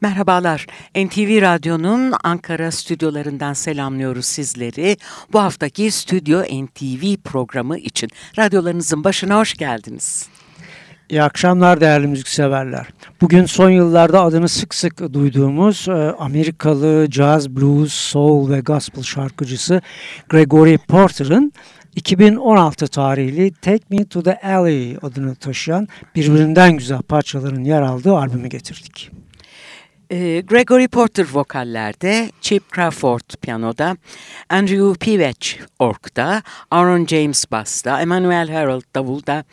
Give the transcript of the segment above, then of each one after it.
Merhabalar. NTV Radyo'nun Ankara stüdyolarından selamlıyoruz sizleri. Bu haftaki Stüdyo NTV programı için radyolarınızın başına hoş geldiniz. İyi akşamlar değerli müzikseverler. Bugün son yıllarda adını sık sık duyduğumuz e, Amerikalı jazz, blues, soul ve gospel şarkıcısı Gregory Porter'ın 2016 tarihli Take Me to the Alley adını taşıyan birbirinden güzel parçaların yer aldığı albümü getirdik. Ee, Gregory Porter vokallerde, Chip Crawford piyanoda, Andrew Pivech orkta, Aaron James basta, Emmanuel Harold davulda,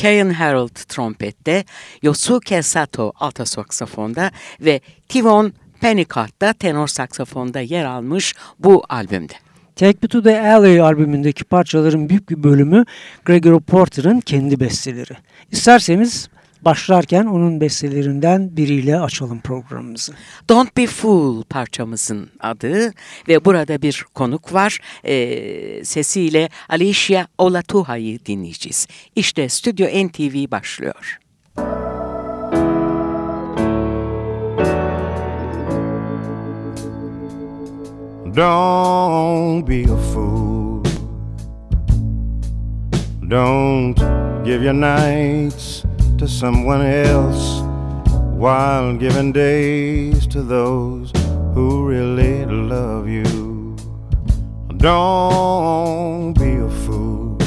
Karen Harold trompette, Yosuke Sato alta saksafonda ve Tivon Pennicott da tenor saksafonda yer almış bu albümde. Take Me to the Alley albümündeki parçaların büyük bir bölümü Gregory Porter'ın kendi besteleri. İsterseniz başlarken onun bestelerinden biriyle açalım programımızı. Don't Be Fool parçamızın adı ve burada bir konuk var. E, sesiyle Alicia Olatuha'yı dinleyeceğiz. İşte Stüdyo NTV başlıyor. Don't be a fool. Don't give your nights to someone else while giving days to those who really love you. Don't be a fool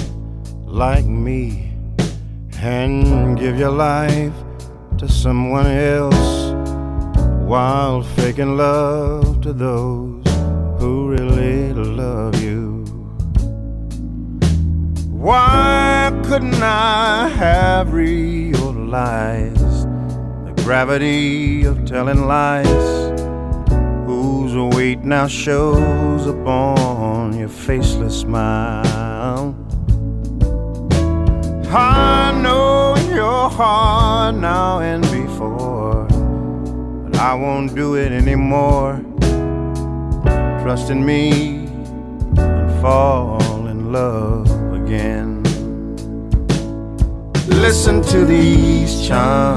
like me and give your life to someone else while faking love to those who really love you. Why couldn't I have realized the gravity of telling lies? Whose weight now shows upon your faceless smile? I know your heart now and before, but I won't do it anymore. Trust in me and fall in love again. Listen to these charms,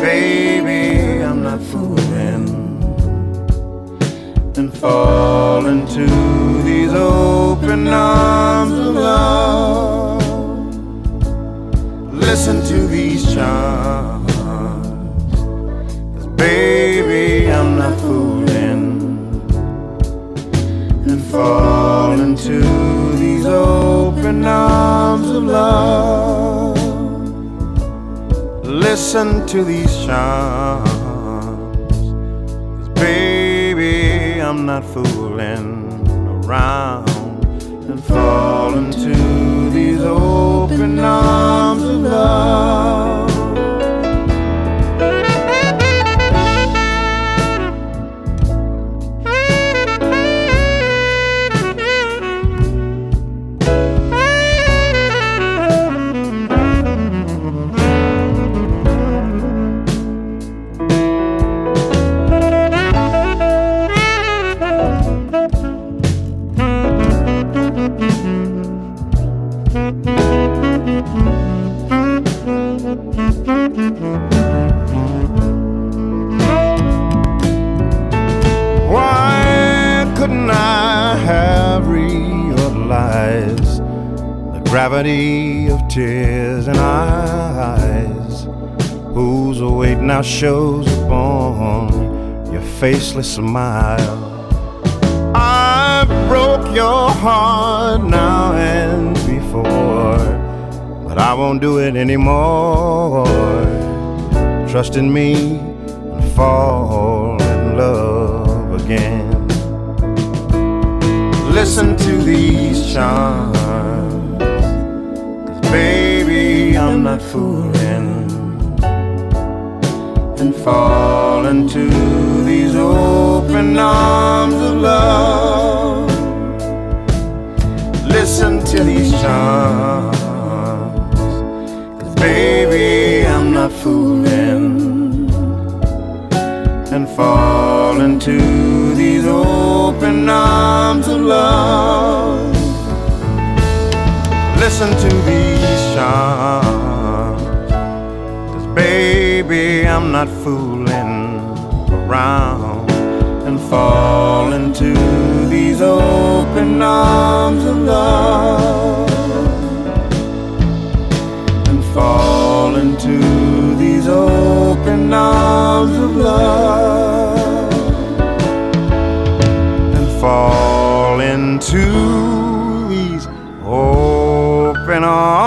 baby. I'm not fooling, and fall into these open arms of love. Listen to these charms, Listen to these charms, 'cause baby, I'm not fooling around and fall into these open arms of love. Faceless smile? I broke your heart now and before, but I won't do it anymore. Trust in me and fall in love again. Listen to these charms, 'cause baby, I'm not fooling, and fall into open arms of love. Listen to these charms, cause baby, I'm not fooling. And fall into these open arms of love. Listen to these charms, cause baby, I'm not fooling around fall into these open arms of love and fall into these open arms of love and fall into these open arms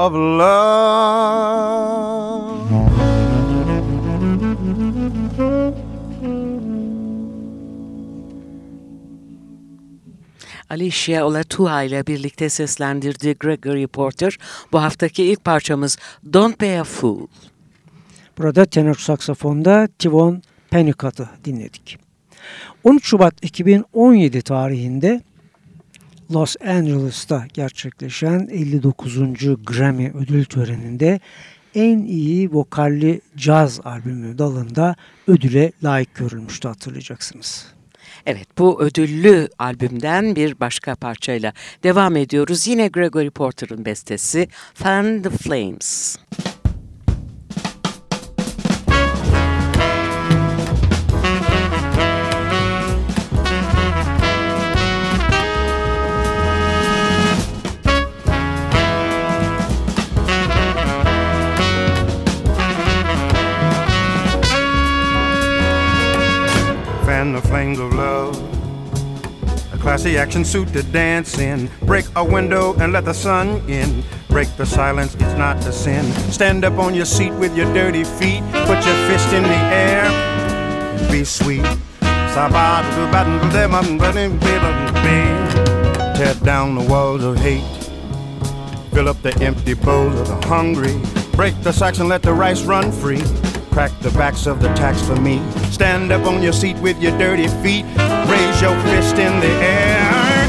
of love. Alicia Olatua ile birlikte seslendirdiği Gregory Porter bu haftaki ilk parçamız Don't Be a Fool. Burada tenor saksafonda Tivon Pennicut'ı dinledik. 13 Şubat 2017 tarihinde Los Angeles'ta gerçekleşen 59. Grammy ödül töreninde en iyi vokalli caz albümü dalında ödüle layık görülmüştü hatırlayacaksınız. Evet bu ödüllü albümden bir başka parçayla devam ediyoruz. Yine Gregory Porter'ın bestesi Fan the Flames. fan flames of love. A classy action suit to dance in. Break a window and let the sun in. Break the silence, it's not a sin. Stand up on your seat with your dirty feet. Put your fist in the air. Be sweet. Tear down the walls of hate. Fill up the empty bowls of the hungry. Break the sacks and let the rice run free. Crack the backs of the tax for me. Stand up on your seat with your dirty feet. Raise your fist in the air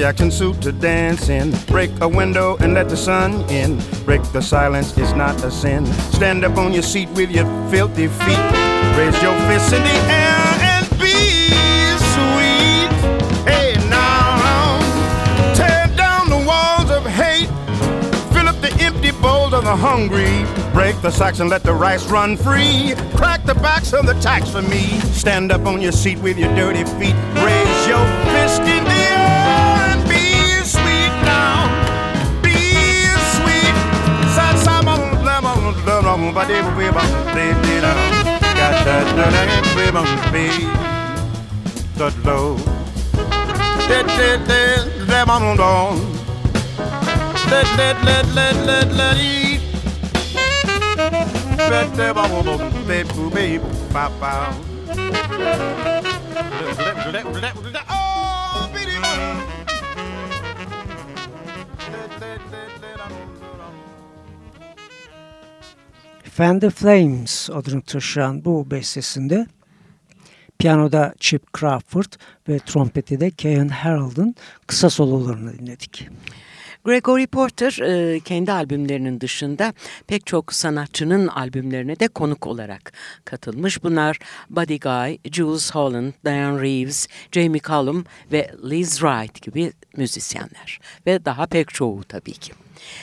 reaction suit to dance in. Break a window and let the sun in. Break the silence, it's not a sin. Stand up on your seat with your filthy feet. Raise your fists in the air and be sweet. Hey, now, tear down the walls of hate. Fill up the empty bowls of the hungry. Break the sacks and let the rice run free. Crack the backs of the tax for me. Stand up on your seat with your dirty feet. Raise your fist in lemon, ba dee ba dee ba dee dee da. Got that dirty lemon, be the low. Let let let lemon on. Let let let let let let eat. Let let baby baby baby ba ba. Let let let let Fan Flames adını taşıyan bu bestesinde piyanoda Chip Crawford ve trompeti de Kean Harold'ın kısa sololarını dinledik. Gregory Porter e, kendi albümlerinin dışında pek çok sanatçının albümlerine de konuk olarak katılmış. Bunlar Buddy Guy, Jules Holland, Diane Reeves, Jamie Cullum ve Liz Wright gibi müzisyenler. Ve daha pek çoğu tabii ki.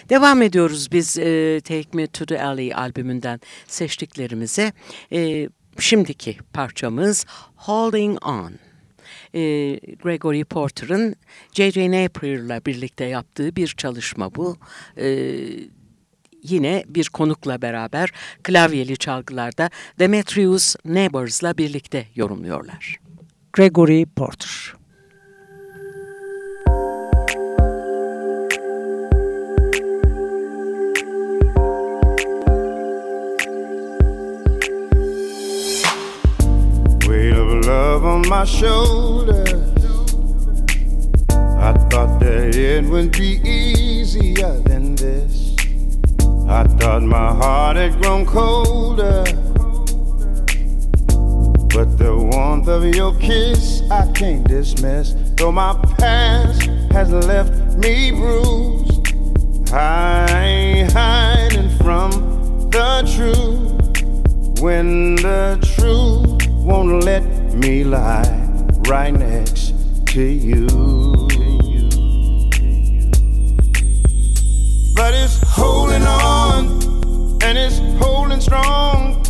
Devam ediyoruz biz e, Take Me To The Alley albümünden seçtiklerimize. E, şimdiki parçamız Holding On e, Gregory Porter'ın J.J. Napier'la birlikte yaptığı bir çalışma bu. E, yine bir konukla beraber klavyeli çalgılarda Demetrius Neighbors'la birlikte yorumluyorlar. Gregory Porter my shoulders. I thought that it would be easier than this. I thought my heart had grown colder. But the warmth of your kiss I can't dismiss. Though my past has left me bruised, I ain't hiding from the truth. When the truth won't let me lie right next to you. But it's holding on and it's holding strong.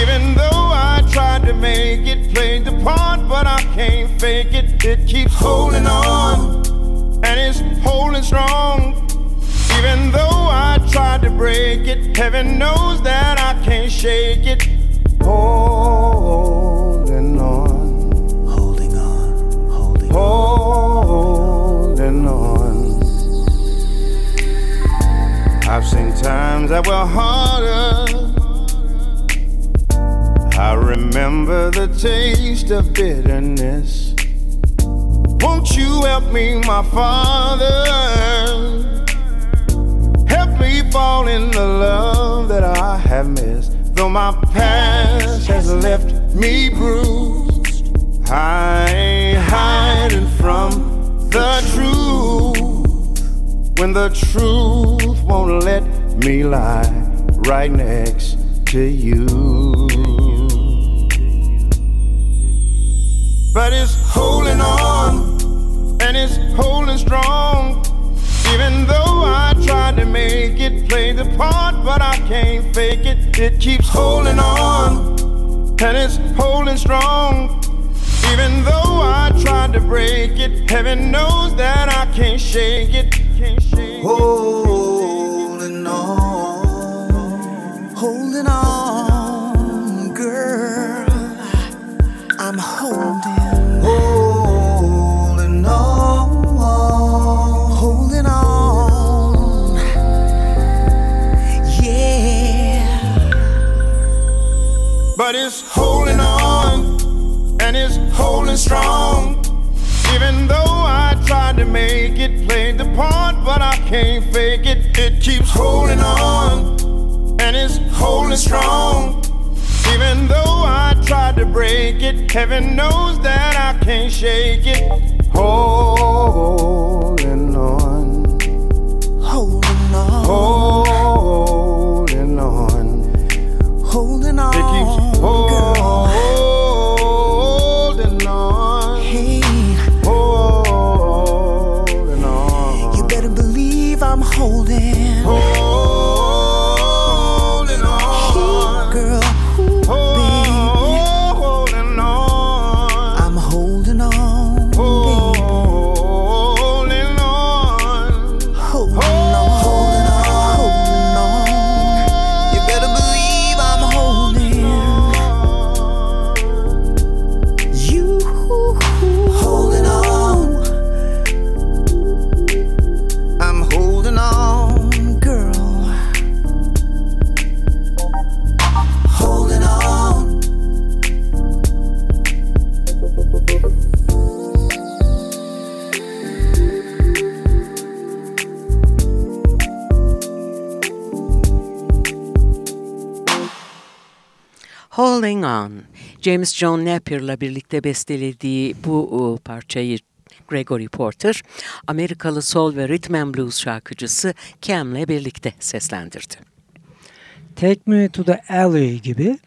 Even though I tried to make it, played the part, but I can't fake it. It keeps holding on and it's holding strong. Even though I tried to break it, heaven knows that I can't shake it. Holding holding on. I've seen times that were harder. I remember the taste of bitterness. Won't you help me, my father? Help me fall in the love that I have missed. Though my past has left me bruised, I When the truth won't let me lie right next to you. But it's holding on and it's holding strong. Even though I tried to make it, play the part, but I can't fake it. It keeps holding on and it's holding strong. Even though I tried to break it, heaven knows that I can't shake it. Holding on, holding on, girl. I'm holding, holding on, holding on. Yeah. but it's holding on and it's holding strong. Even though Tried to make it, played the part, but I can't fake it. It keeps holding on and it's holding strong. Even though I tried to break it, heaven knows that I can't shake it. Holding on, Holding on, holding on. holding on, Holding On, James John Napier'la birlikte bestelediği bu e, parçayı Gregory Porter, Amerikalı soul ve rhythm and blues şarkıcısı Cam'le birlikte seslendirdi. Take Me to the Alley gibi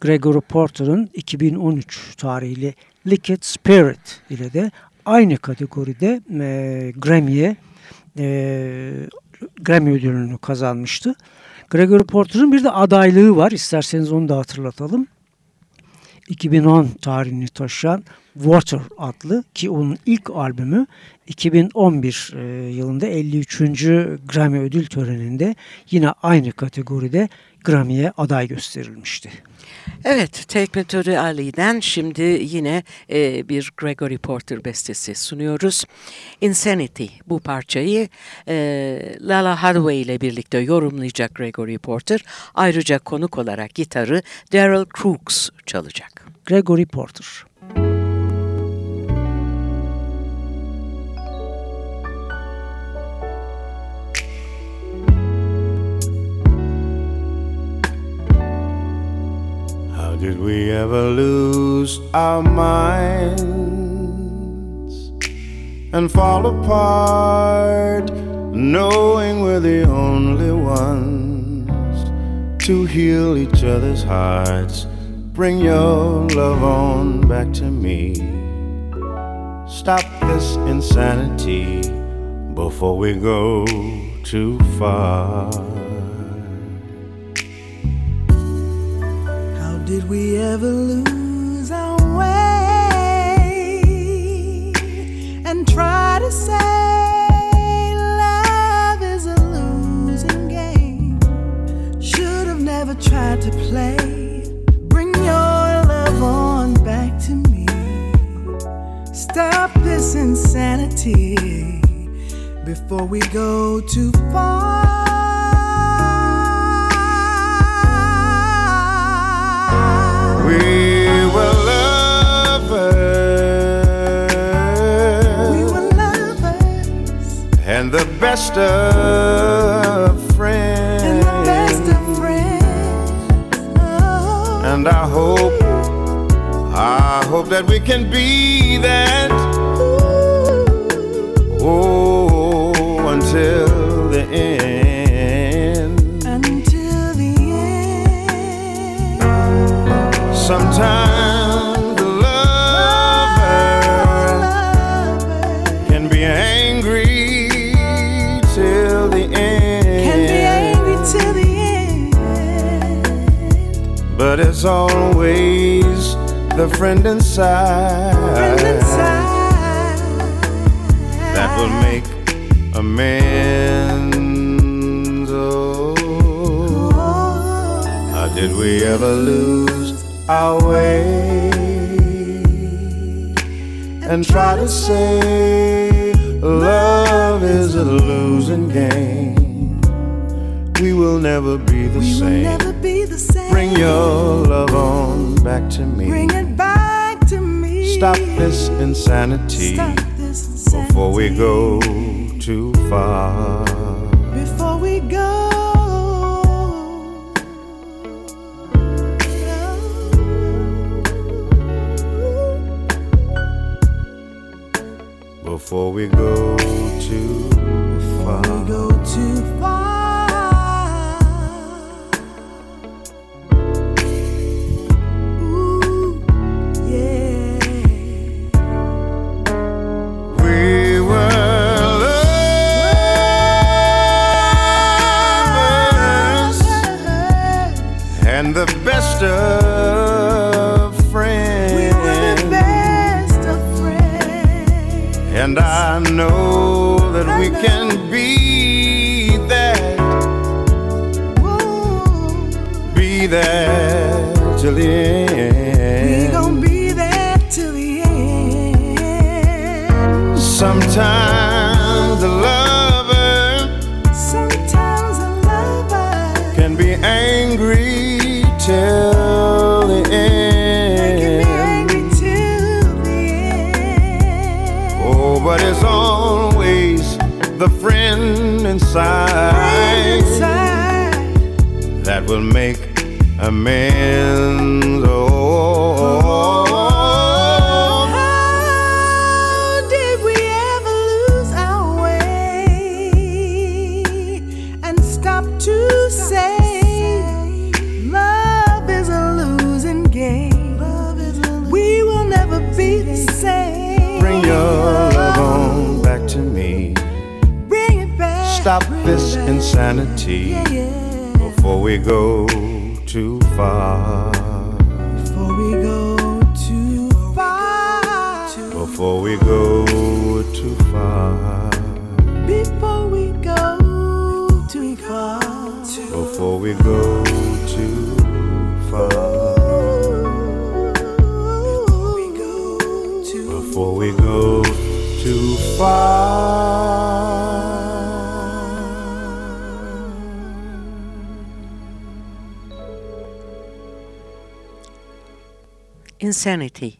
Gregory Porter'ın 2013 tarihli Liquid Spirit ile de aynı kategoride e, Grammy'ye e, Grammy ödülünü kazanmıştı. Gregory Porter'ın bir de adaylığı var. İsterseniz onu da hatırlatalım. 2010 tarihini taşıyan Water adlı ki onun ilk albümü 2011 e, yılında 53. Grammy ödül töreninde yine aynı kategoride Grammy'ye aday gösterilmişti. Evet, Take Me to the Alley'den şimdi yine e, bir Gregory Porter bestesi sunuyoruz. Insanity bu parçayı e, Lala Hathaway ile birlikte yorumlayacak Gregory Porter. Ayrıca konuk olarak gitarı Daryl Crooks çalacak. Gregory Porter. Did we ever lose our minds and fall apart, knowing we're the only ones to heal each other's hearts? Bring your love on back to me. Stop this insanity before we go too far. Did we ever lose our way and try to say love is a losing game? Should have never tried to play. Bring your love on back to me. Stop this insanity before we go best of friends. and best of friends. Oh, And I hope, I hope that we can be that. ooh, Oh, until Always the friend inside, Friend inside that will make amends. Oh, how did we ever lose our way and try to say love is a losing game? We will never be the We same. Bring your love on back to me. Bring it back to me. Stop this insanity Stop this before we go too far. Before we go. Before we go too Before we far. Be that till the we end. gon' be there till the end. Sometimes friend inside Inside, that will make amends. Oh, How did we ever lose our way and stop to say love is a losing game? We will never be the same. bring your love on back to me. Bring it back. Stop bring this back. insanity Yeah, yeah. before we go too far. Before we go too far. Before we go too far. Before we go too far. Before we go too far. Before we go too far. Insanity.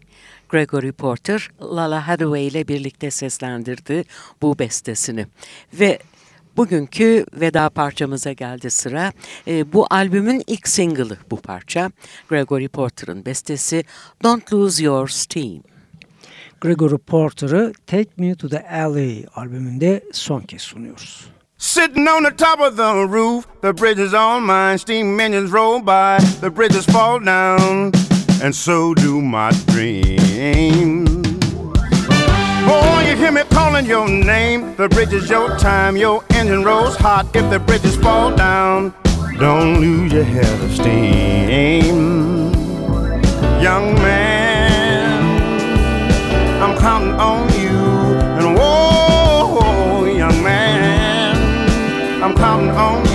Gregory Porter, Lala Hathaway ile birlikte seslendirdi bu bestesini. Ve bugünkü veda parçamıza geldi sıra. Ee, bu albümün ilk single'ı bu parça. Gregory Porter'ın bestesi Don't Lose Your Steam. Gregory Porter'ı Take Me to the Alley albümünde son kez sunuyoruz. Sitting on the top of the roof, the bridge is on mine. Steam engines roll by, the bridges fall down, and so do my dreams. Oh, you hear me calling your name. The bridge is your time, your engine rolls hot. If the bridges fall down, don't lose your head of steam. Young man, I'm counting on you. And whoa, young man, I'm counting on you.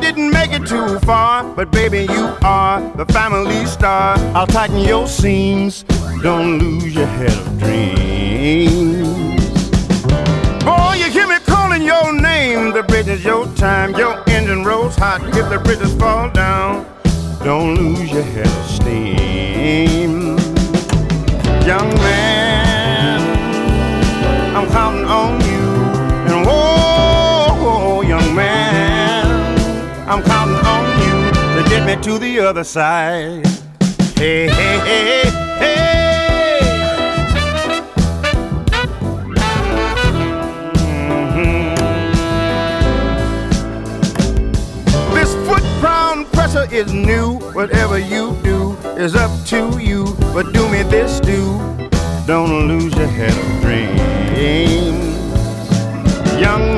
Didn't make it too far, but baby, you are the family star. I'll tighten your seams. Don't lose your head of dreams. Boy, you hear me calling your name. The bridge is your time. Your engine rolls hot. If the bridges fall down, don't lose your head of steam. Young man, I'm counting on me to the other side. Hey, hey, hey, hey. Mhm. This foot pound pressure is new. Whatever you do is up to you. But do me this, do. Don't lose your head of dreams. Young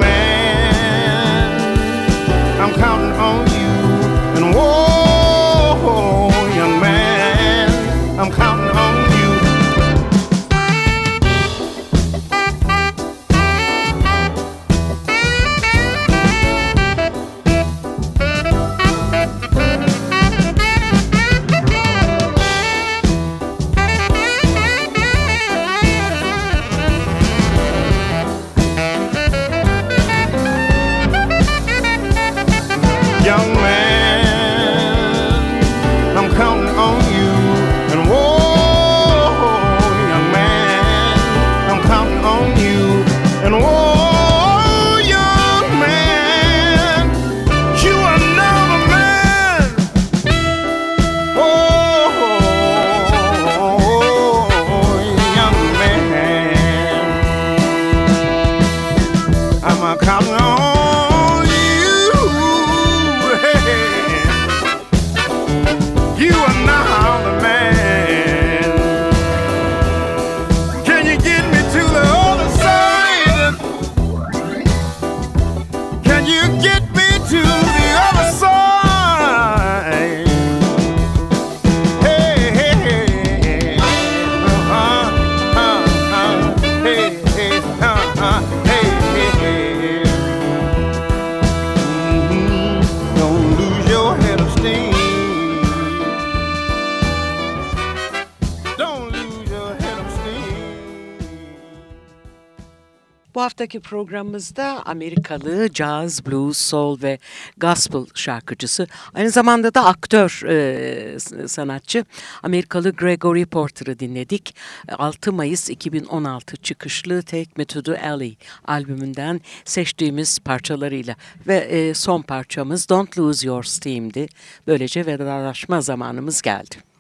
Bu haftaki programımızda Amerikalı jazz, blues, soul ve gospel şarkıcısı, aynı zamanda da aktör e, sanatçı Amerikalı Gregory Porter'ı dinledik. 6 Mayıs 2016 çıkışlı Take Me To The Alley albümünden seçtiğimiz parçalarıyla ve e, son parçamız Don't Lose Your Steam'di. Böylece vedalaşma zamanımız geldi.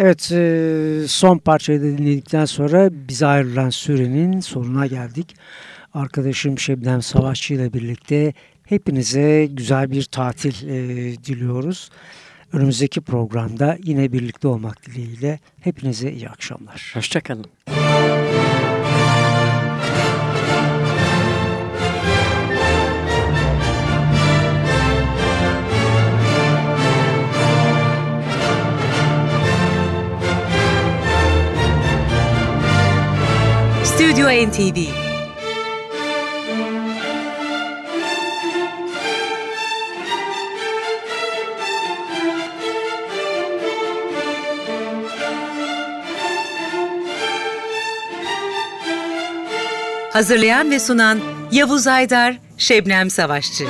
Evet e, son parçayı da dinledikten sonra bize ayrılan sürenin sonuna geldik. Arkadaşım Şebnem Savaşçı ile birlikte hepinize güzel bir tatil e, diliyoruz. Önümüzdeki programda yine birlikte olmak dileğiyle hepinize iyi akşamlar. Hoşçakalın. Stüdyo NTV Hazırlayan ve sunan Yavuz Aydar, Şebnem Savaşçı.